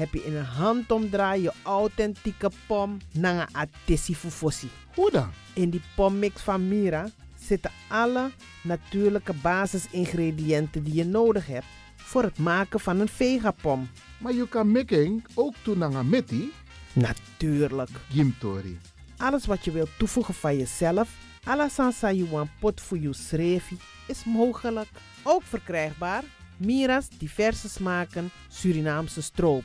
heb je in een handomdraai je authentieke pom naar een atesi fufosi. Hoe dan? In die pommix van Mira zitten alle natuurlijke basisingrediënten die je nodig hebt voor het maken van een vegapom. Maar je kan making ook doen een metti. Natuurlijk. Gimtori. Alles wat je wilt toevoegen van jezelf, alla sansa you pot voor je schreefie, is mogelijk. Ook verkrijgbaar Mira's diverse smaken Surinaamse stroop.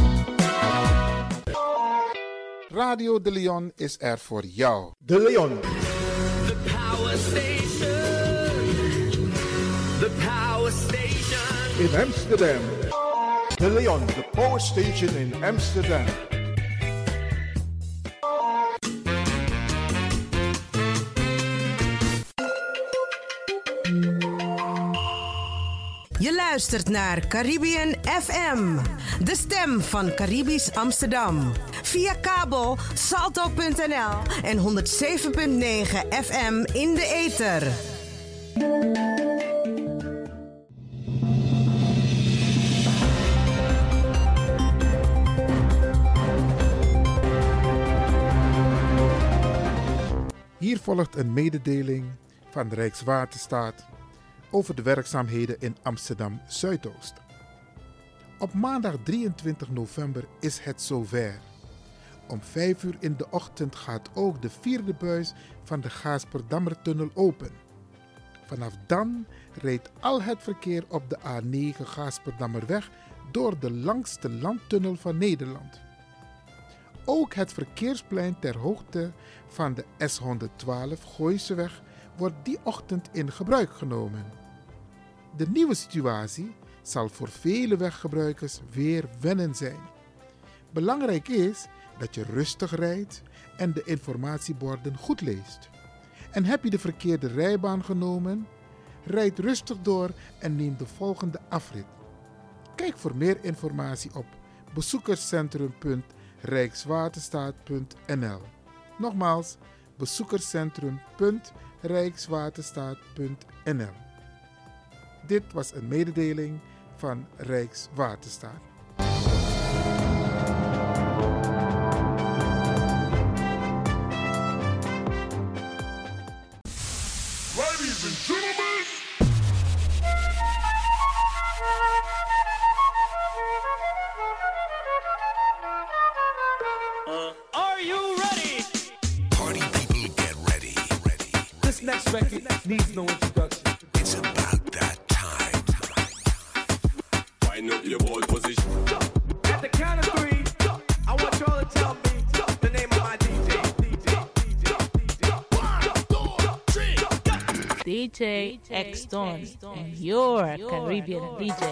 Radio De Leon is er voor jou. De Leon. The Power Station. The Power Station. In Amsterdam. De Leon, the power station in Amsterdam. Luistert naar Caribbean FM, de stem van Caribisch Amsterdam. Via kabel salto.nl en 107.9 FM in de ether. Hier volgt een mededeling van Rijkswaterstaat over de werkzaamheden in Amsterdam Zuidoost. Op maandag 23 november is het zover. Om 5 uur in de ochtend gaat ook de vierde buis van de Gaasperdammertunnel open. Vanaf dan rijdt al het verkeer op de A9 Gaasperdammerweg door de langste landtunnel van Nederland. Ook het verkeersplein ter hoogte van de S112 Gooiseweg wordt die ochtend in gebruik genomen. De nieuwe situatie zal voor vele weggebruikers weer wennen zijn. Belangrijk is dat je rustig rijdt en de informatieborden goed leest. En heb je de verkeerde rijbaan genomen? Rijd rustig door en neem de volgende afrit. Kijk voor meer informatie op bezoekerscentrum.rijkswaterstaat.nl. Nogmaals, bezoekerscentrum.rijkswaterstaat.nl. Dit was een mededeling van Rijkswaterstaat. Ladies and gentlemen. Uh, are you ready? Party people get ready. This next record needs no introduction. DJ X Don and your Caribbean DJ.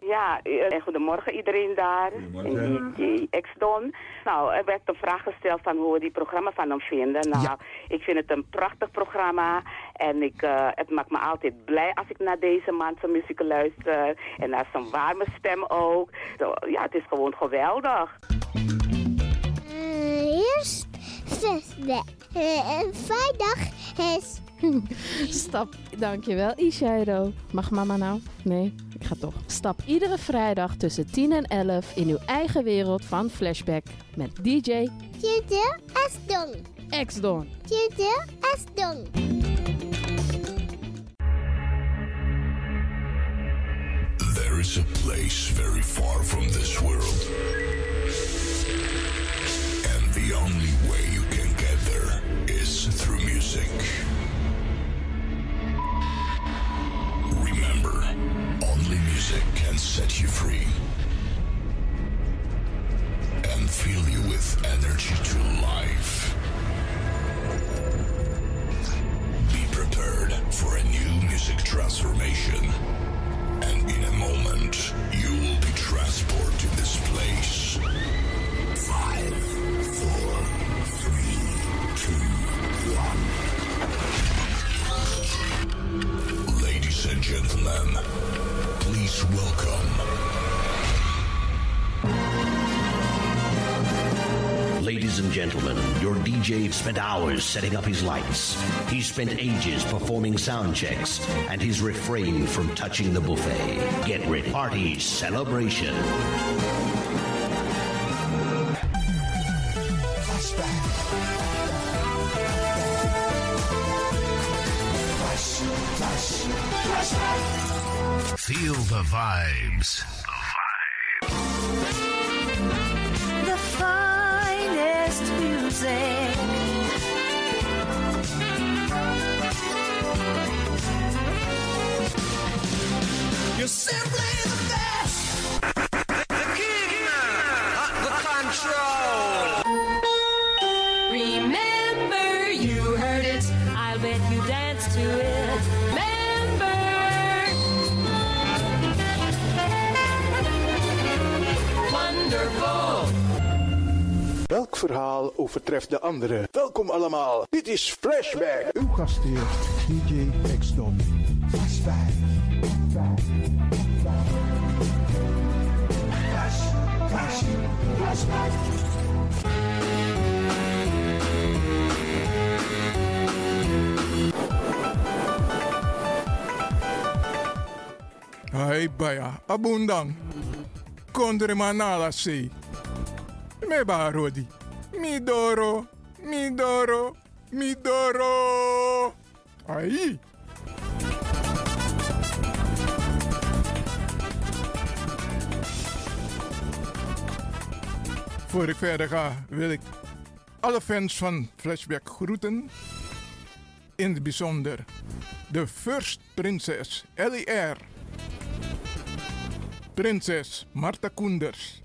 Ja, eh, goedemorgen iedereen daar. In DJ X-Don. Nou, er werd een vraag gesteld van hoe we die programma van hem vinden. Nou, ik vind het een prachtig programma. En ik, eh, het maakt me altijd blij als ik naar deze man zijn muziek luister. En naar zijn warme stem ook. Zo, ja, het is gewoon geweldig. eerst zesde. En vrijdag is... Stap, dankjewel Ishairo. Mag mama nou? Nee, ik ga toch. Stap iedere vrijdag tussen 10 en 11 in uw eigen wereld van Flashback met DJ Tjede Asdong. X-Don. Tjede Asdong. There is a place very far from this world. And the only way you can get there is through music. Remember, only music can set you free and fill you with energy to life. Be prepared for a new music transformation. And in a moment, spent hours setting up his lights. He spent ages performing sound checks, and he's refrained from touching the buffet. Get ready. Party celebration. Feel the vibes. Overtreft de andere? Welkom allemaal, dit is Flashback. Uw gastheer, DJ X-Don. Flashback. Flash, flash, flashback. Hai baya, abundang. Kondre manala se. Me ba rodi. Midoro, midoro, midoro. Ai. Voor ik verder ga, wil ik alle fans van Flashback groeten. In het bijzonder de First Prinses Ellie R. Prinses Marta Koenders.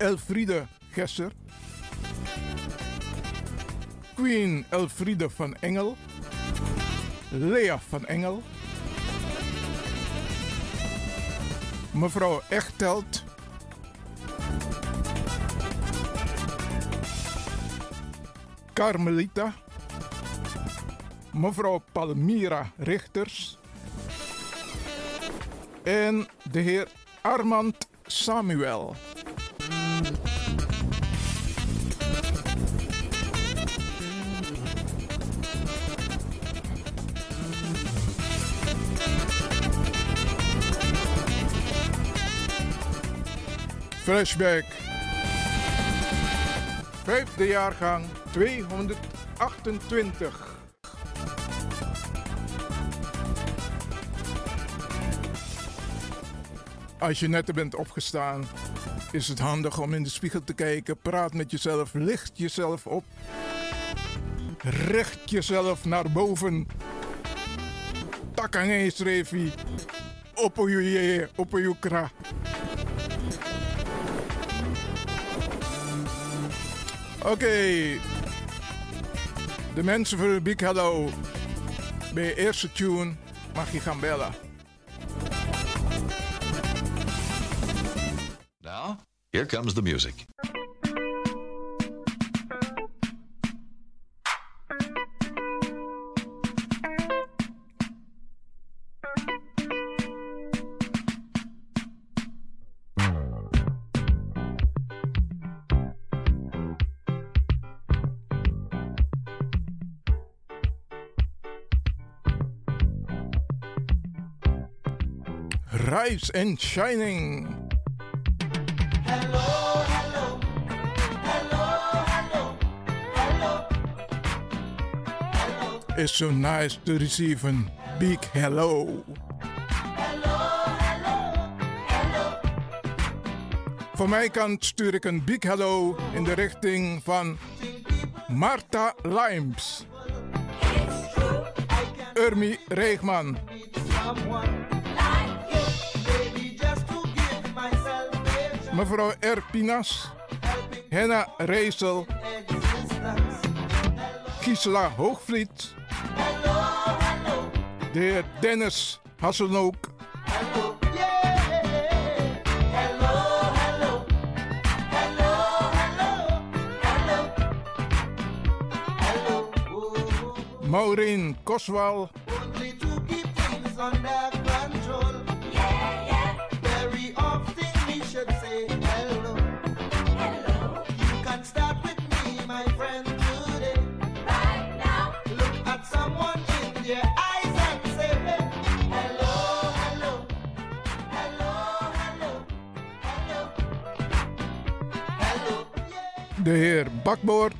Elfriede Gesser. Queen Elfriede van Engel. Lea van Engel. Mevrouw Echtelt. Carmelita. Mevrouw Palmira Richters. En de heer Armand Samuel. Flashback. Vijfde jaargang 228. Als je net bent opgestaan, is het handig om in de spiegel te kijken. Praat met jezelf, licht jezelf op. Richt jezelf naar boven. Takange Srevi. Opoyuye, opoyukra. Oké. De mensen voor Big Hello. Bij eerste tune mag je gaan bellen. Now, here comes the music. Rise and Shining. It's so nice to receive a big hello. Van mijn kant stuur ik een big hello in de richting van Marta Limes. Urmi Reegman. Mevrouw Erpinas, Henna Reesel, Gisela Hoogvliet, de heer Dennis Hasselnook, Maureen Koswal, de heer Bakboord,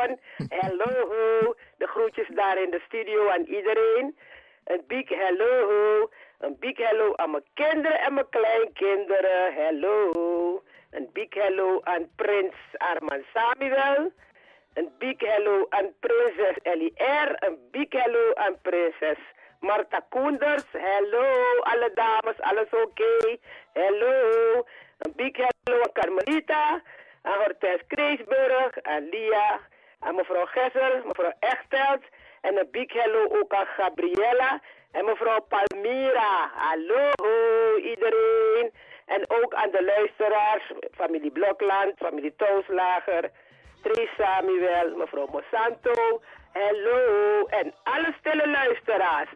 Hallo, de groetjes daar in de studio aan iedereen. Een big hello, een big hello aan mijn kinderen en mijn kleinkinderen. Hello. Een big hello aan prins Arman Samuel. Een big hello aan prinses Ellie R. Een big hello aan prinses Marta Koenders. Hello, alle dames, alles oké? Hello. Een big hello aan Carmelita, aan Hortense Kreesburg, aan Lia, aan mevrouw Gessel, mevrouw Echtelt. En een big hello ook aan Gabriella en mevrouw Palmira. Hallo iedereen. En ook aan de luisteraars, familie Blokland, familie Toonslager, Tris Samuel, mevrouw Monsanto. Hallo. En alle stille luisteraars.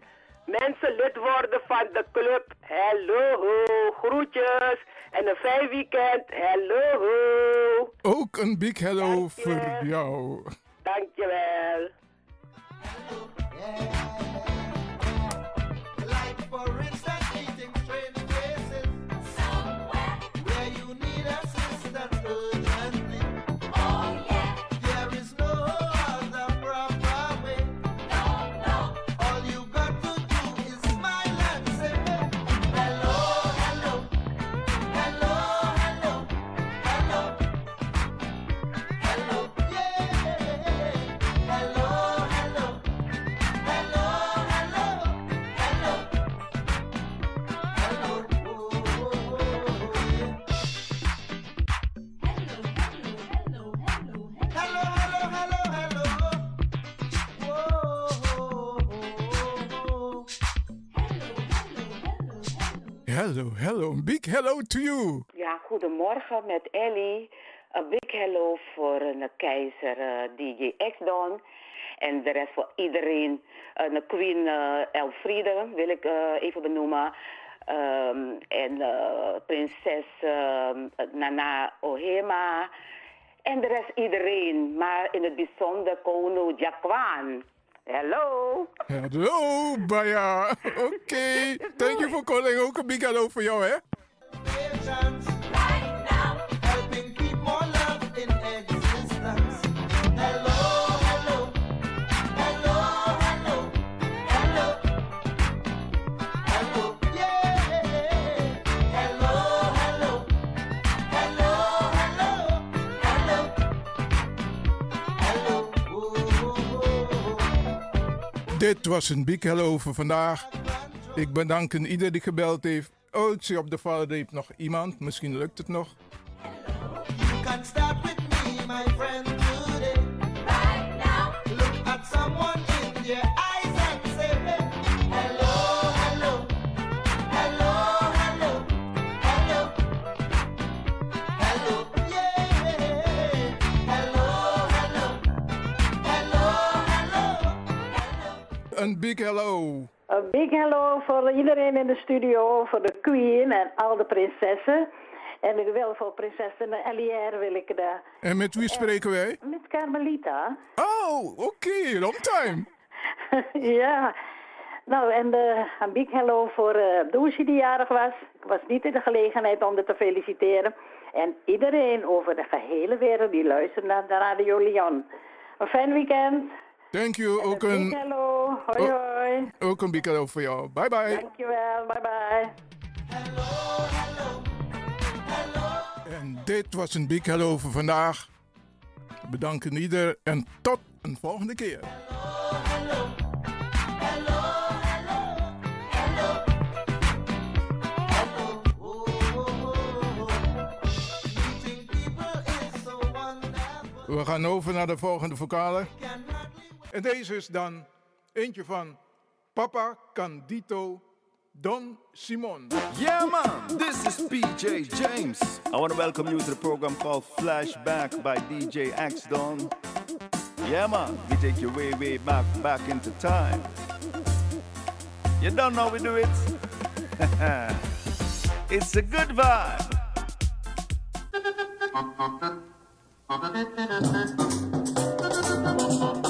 Mensen lid worden van de club. Hallo. Groetjes. En een fijn weekend. Hallo. Ook een big hello voor jou. Dankjewel. Hello, hello, big hello to you. Ja, goedemorgen met Ellie. Een big hello voor een keizer eh, DJ X-Don. En de rest voor iedereen. Een Queen eh, Elfriede wil ik eh, even benoemen. ehm, en eh, prinses ehm, Nana Ohema. En de rest iedereen, maar in het bijzonder Kono Jakwan. Hello. Hello, Baya. Oké, thank you for calling. Ook een big hello voor jou, hè? Dit was een big hello voor vandaag. Ik bedank ieder die gebeld heeft. Oh, ik zie op de valreep nog iemand. Misschien lukt het nog. Een big hello. Een big hello voor iedereen in de studio, voor de queen en al de prinsessen. En ik wil voor prinsessen Elière wil ik de... En met wie spreken wij? Met Carmelita. Oh, oké, long time. ja. Nou, en de, een big hello voor uh, Doosje die jarig was. Ik was niet in de gelegenheid om haar te feliciteren. En iedereen over de gehele wereld die luistert naar de Radio Lyon. Een fijn weekend. Thank you. Ook Big een, hello. Hoi Oh. hoi. ook een big hello voor jou. Bye bye. Dankjewel. Bye bye. En dit was een big hello voor vandaag. Bedanken ieder en tot een volgende keer. We gaan over naar de volgende vocale. En deze is dan eentje van Papa Candito Don Simon. Yeah, man, this is PJ James. I want to welcome you to the program called Flashback by DJ Axdon. Yeah, man, we take you way, way back, back into time. You don't know we do it. it's a good vibe.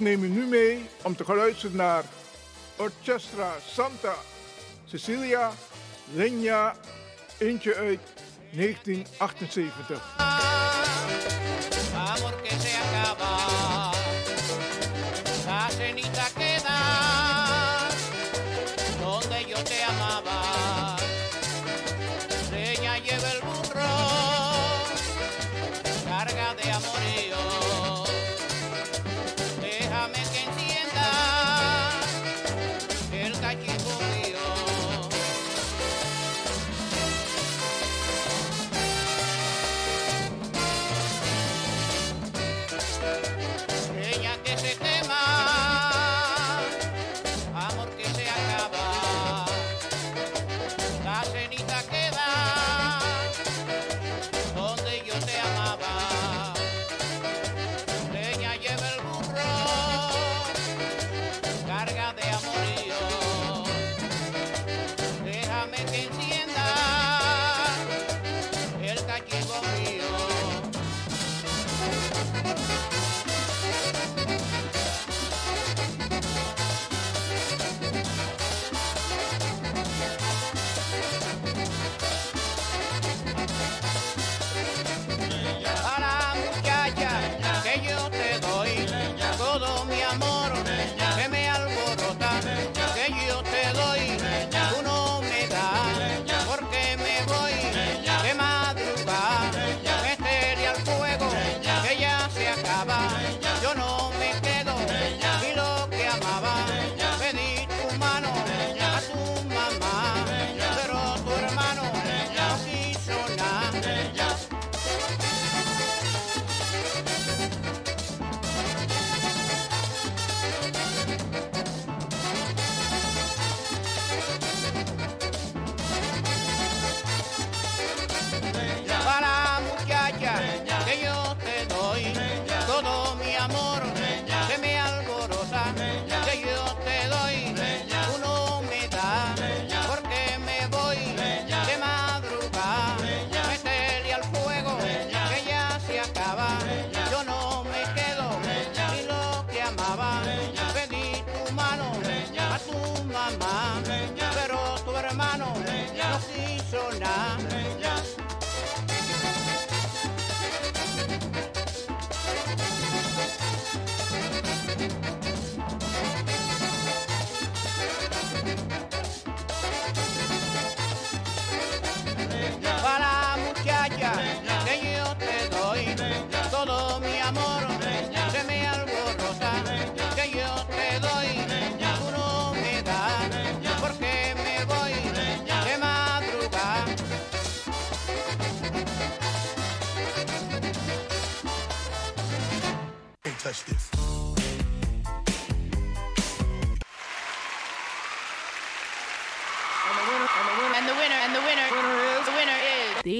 ik neem u nu mee om te gaan luisteren naar Orchestra Santa Cecilia Legna, eentje uit 1978. amor que se acaba. La donde amaba.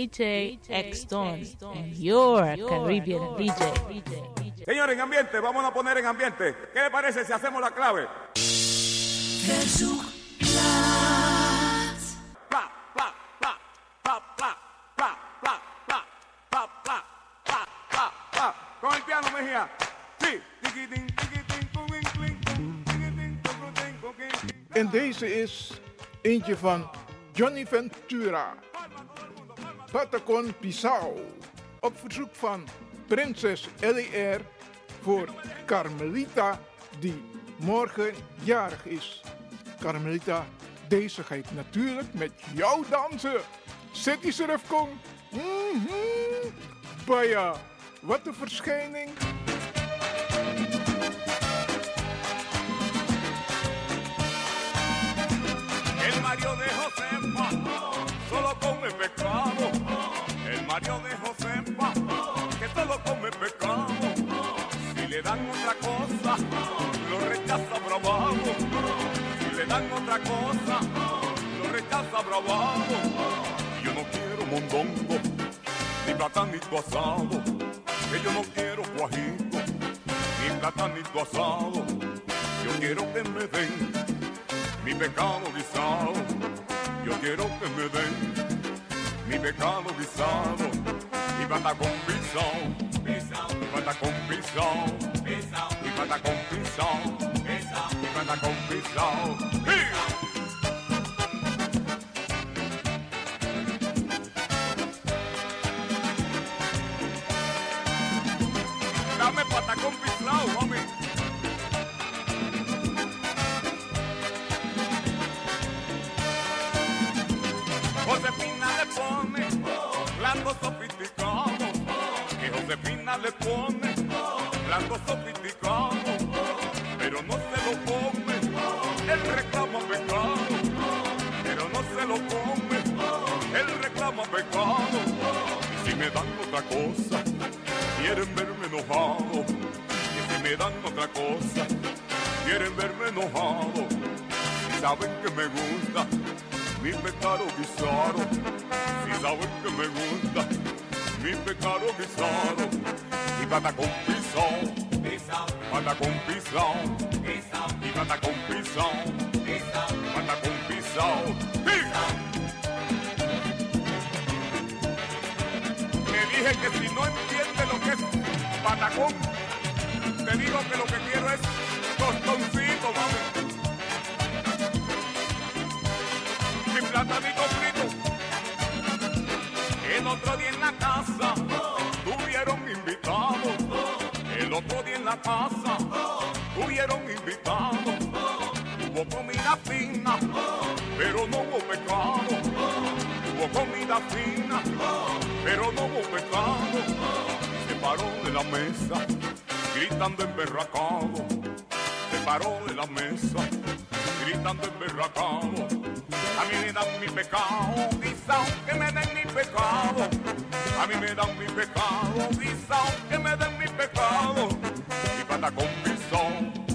DJ X Don, and your Caribbean DJ. Señores, en ambiente, vamos a poner en ambiente. ¿Qué le parece si hacemos la clave? Con el piano, Mejía. Sí. En deze is eentje van Johnny Ventura. Patacon Pisau. Op verzoek van prinses LER voor Carmelita die morgen jarig is. Carmelita, deze ga ik natuurlijk met jou dansen. City Kong. Mhm. Baya, wat een verschijning. El Mario de Josefa solo pescado. El Mario de Josefa que solo come pescado. Si le dan otra cosa, lo rechaza bravado. Si le dan otra cosa, lo rechaza bravado. Yo no quiero mondongo, ni platanito asado. Que yo no quiero guajito, ni platanito asado. Yo quiero que me den mi pecado guisado. Yo quiero que me den mi pecado guisado. Y bata con pisao, y bata con pisao, y pata con pisón, mi pata con pisón. Le pone blanco sofisticado. Pero no se lo come, él reclama pecado. Pero no se lo come, él reclama pecado. Y si me dan otra cosa, quieren verme enojado. Y si me dan otra cosa, quieren verme enojado. Y saben que me gusta mi pecado guisado. Si saben que me gusta mi pecado guisado. Y pata con pisón, pata con pisón, y pata con pisón, pata con pisón. Me dije que si no entiende lo que es patacón, te digo que lo que quiero es tostoncito, mami. Mi platanito frito. El otro día en la casa casa tuvieron invitados. Hubo comida fina, pero no hubo pecado. Hubo comida fina, pero no hubo pecado. Se paró de la mesa, gritando emberracado. Se paró de la mesa, gritando emberracado. A mí me dan mi pecado, quizá que me den mi pecado. A mí me dan mi pecado, quizá que me den mi pecado manda con pisao,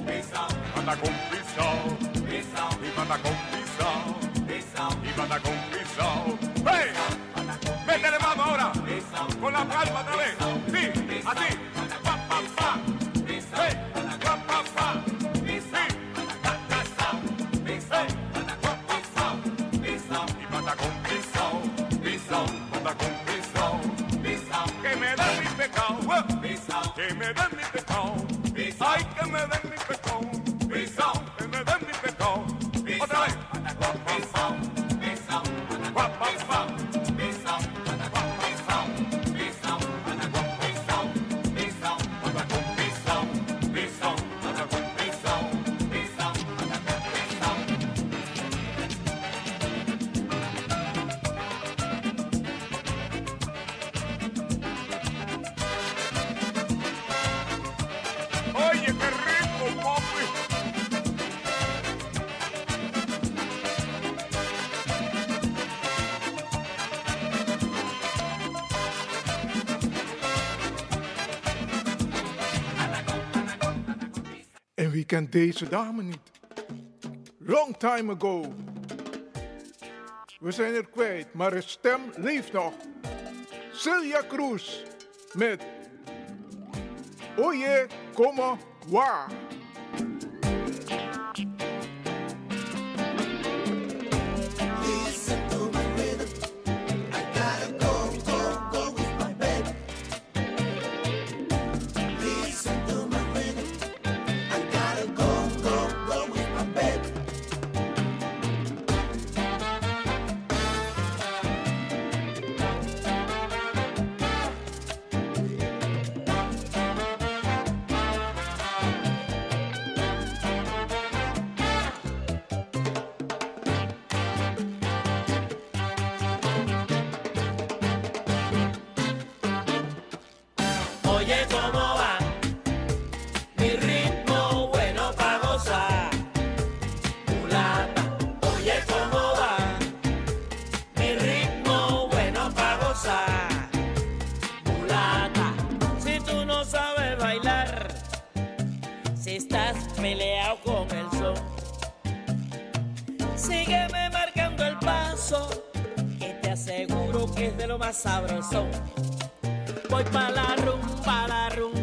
pisao, manda con pisao, pisao, y manda con pisao, pisao, y manda con pisao. ¡Hey! Métele mano ahora, con la palma otra vez. Kent deze dame niet? Long time ago. We zijn er kwijt, maar haar stem leeft nog. Celia Cruz met Oye, como wa. Oye, ¿cómo va? Mi ritmo bueno para gozar. Mulata, oye, ¿cómo va? Mi ritmo bueno para gozar. Mulata, si tú no sabes bailar, si estás peleado con el son, sígueme marcando el paso, que te aseguro que es de lo más sabroso. Voy pa' la rumba, la rumba,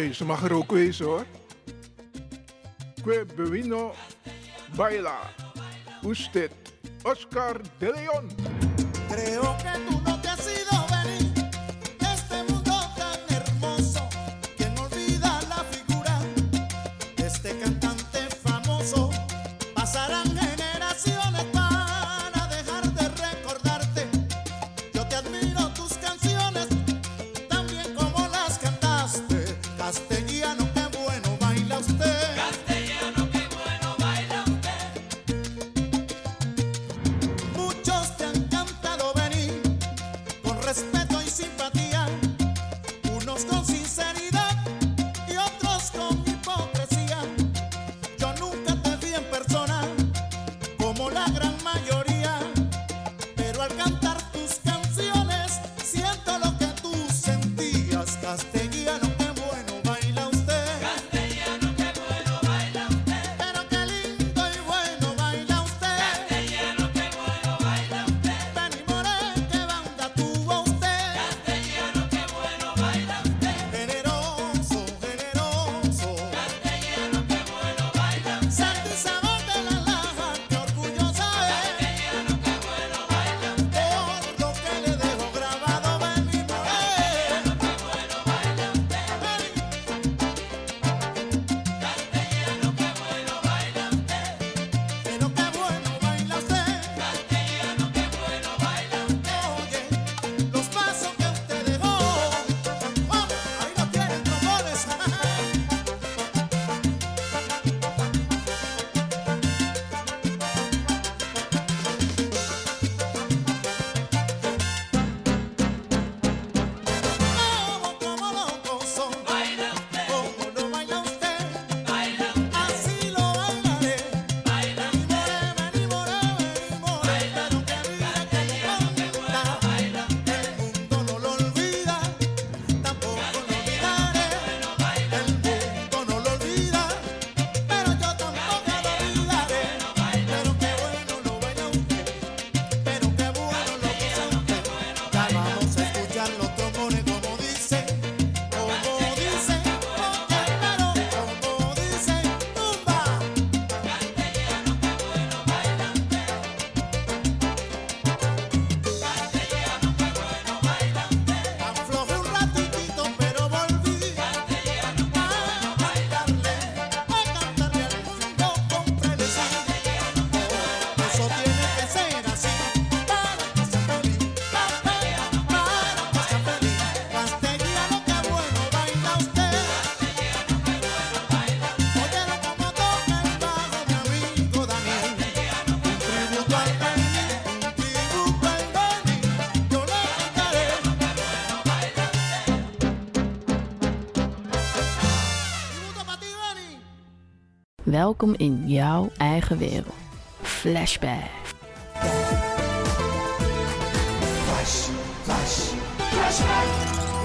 Deze mag er ook wezen hoor. Que bewino Baila. Usted, Oscar de Leon. Creo que Welkom in jouw eigen wereld. Flashback.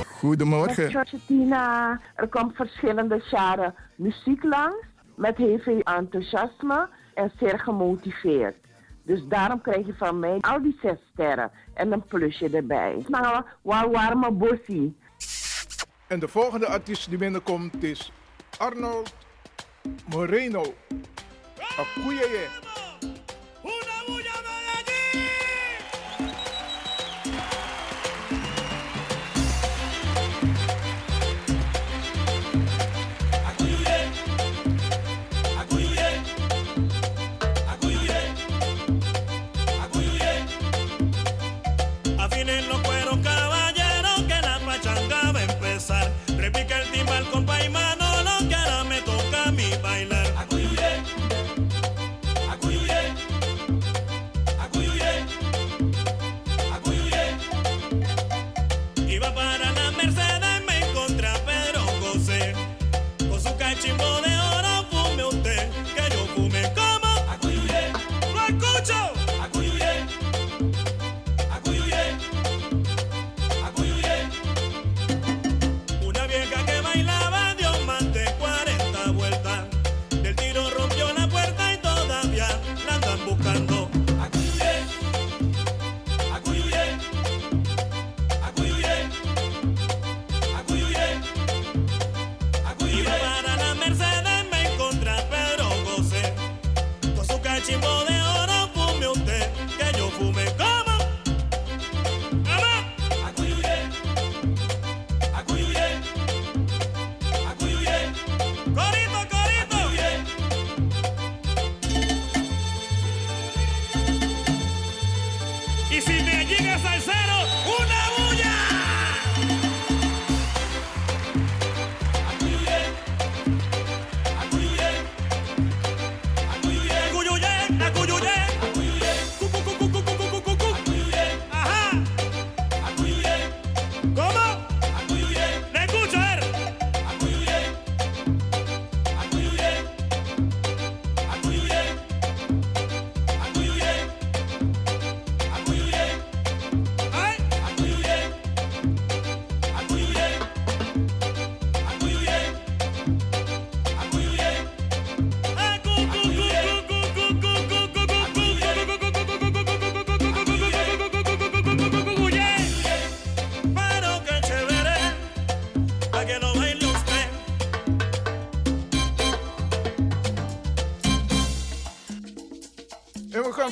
Goedemorgen. Er komt verschillende jaren muziek langs met heel veel enthousiasme en zeer gemotiveerd. Dus daarom krijg je van mij al die zes sterren en een plusje erbij. Maar waar warme bossie. En de volgende artiest die binnenkomt is Arnold Moreno. Akuyeye.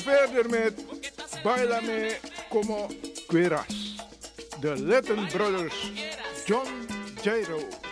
gaan verder met Bailame Como Queras. De Latin Brothers, John Jairo.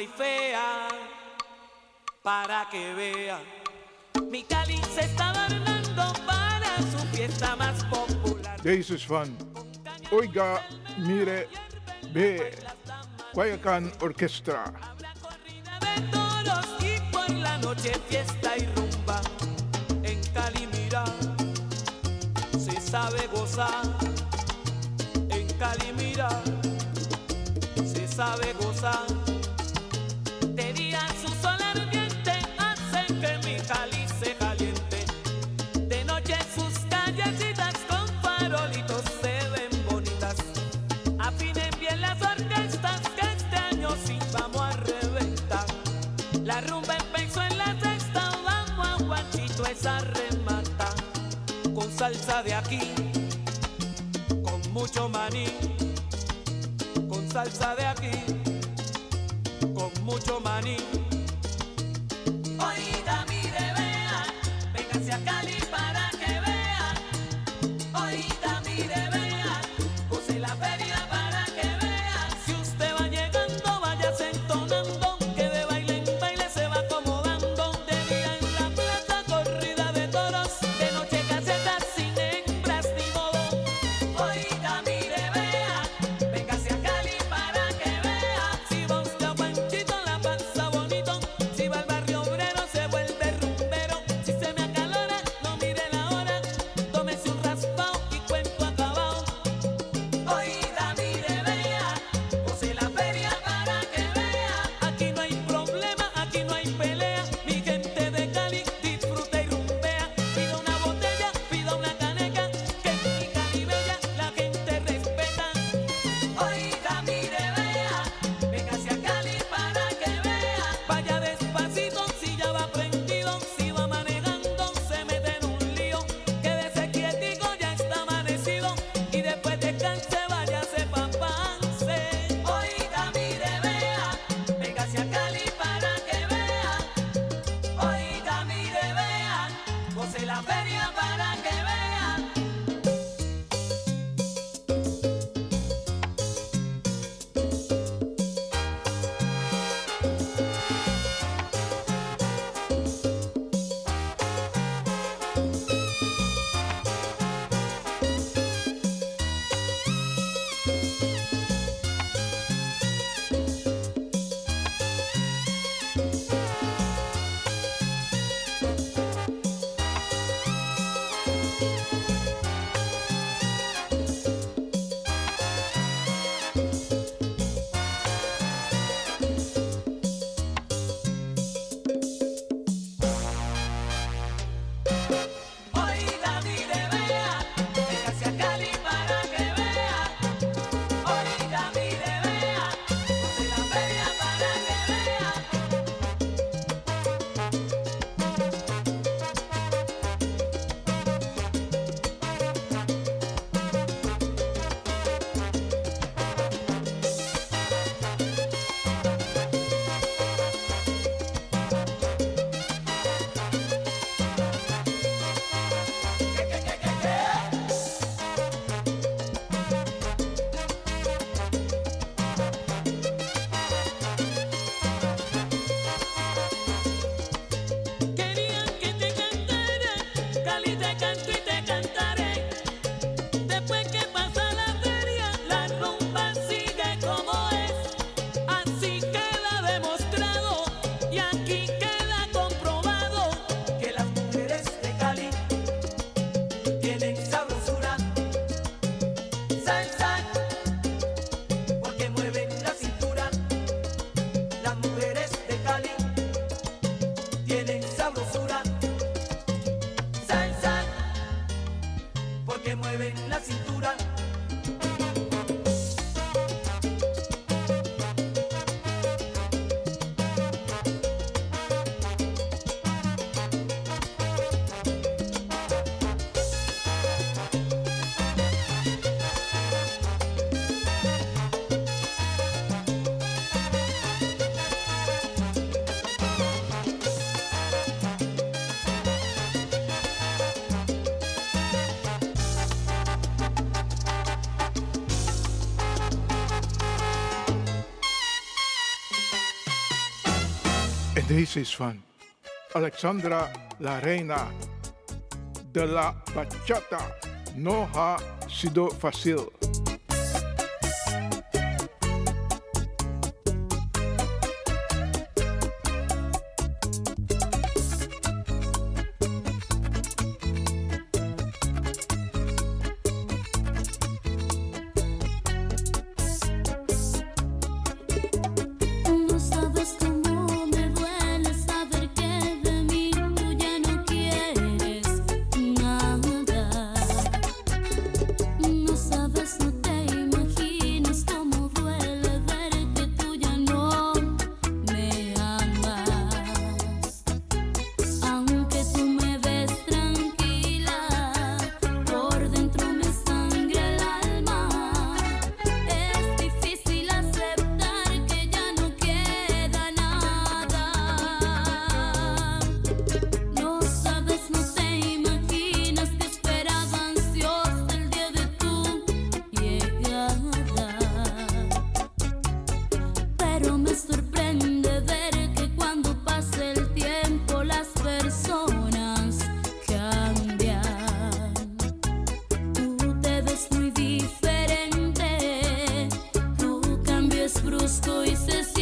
y fea, para que vea. Mi Cali se está adornando para su fiesta más popular. Deze is van Oiga, mire, ve, Guayacán Orquestra. Habrá corrida de toros y por la noche fiesta y rumba. En Cali, mira, se sabe gozar. En Cali, mira, se sabe gozar. salsa de aquí, con mucho maní, con salsa de aquí, con mucho maní. This is van Alexandra La Reina de la Bachata Noha Sido Facil. necesito.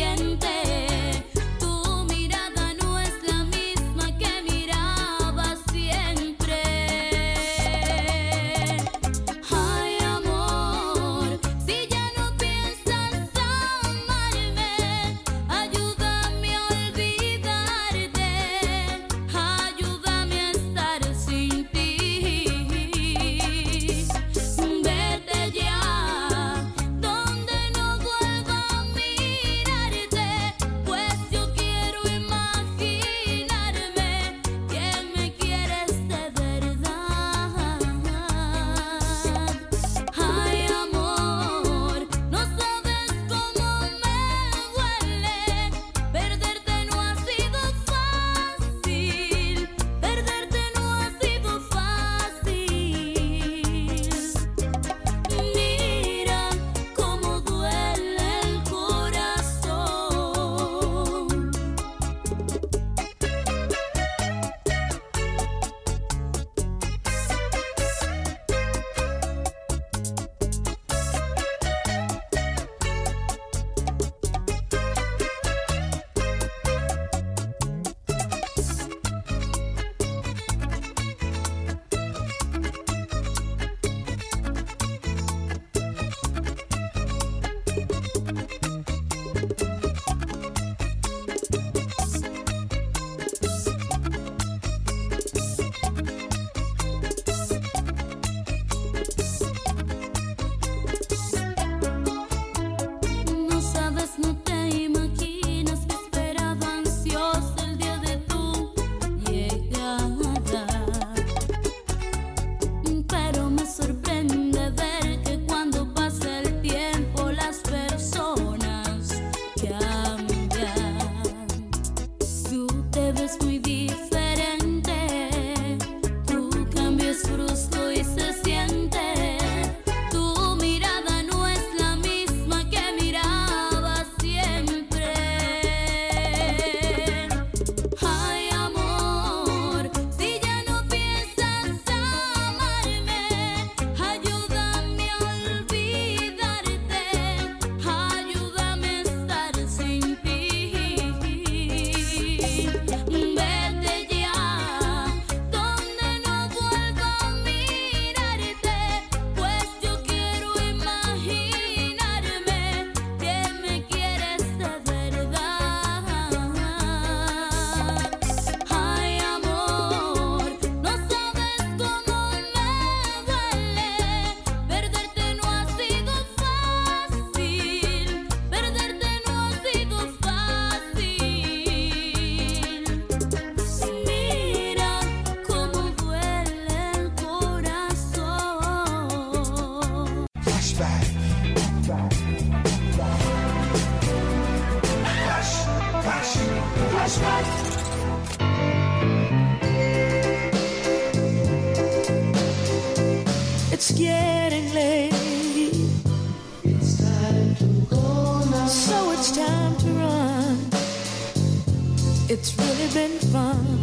It's really been fun,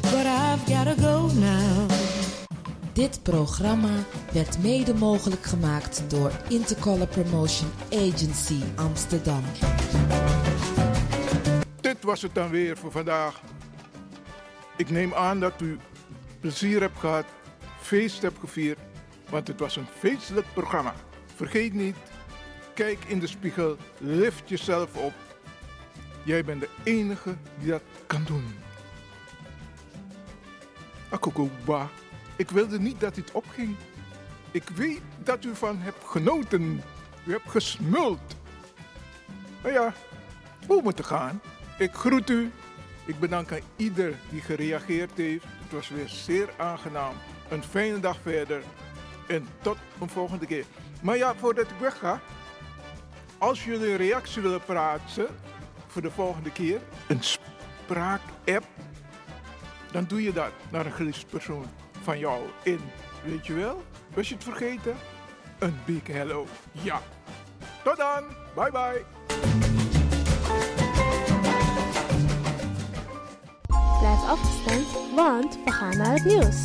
but I've gotta go now. Dit programma werd mede mogelijk gemaakt door Intercolor Promotion Agency Amsterdam. Dit was het dan weer voor vandaag. Ik neem aan dat u plezier hebt gehad, feest hebt gevierd, want het was een feestelijk programma. Vergeet niet, kijk in de spiegel, lift jezelf op. Jij bent de enige die dat kan doen. Akokoba, ik wilde niet dat dit opging. Ik weet dat u van hebt genoten. U hebt gesmuld. Nou ja, hoe moet het gaan? Ik groet u. Ik bedank aan ieder die gereageerd heeft. Het was weer zeer aangenaam. Een fijne dag verder. En tot een volgende keer. Maar ja, voordat ik wegga. Als jullie een reactie willen praten voor de volgende keer. Een spraak-app. Dan doe je dat naar een geliefd persoon van jou in. Weet je wel? Was je het vergeten? Een big hello. Ja. Tot dan. Bye bye. Blijf afgestemd, want we gaan naar het nieuws.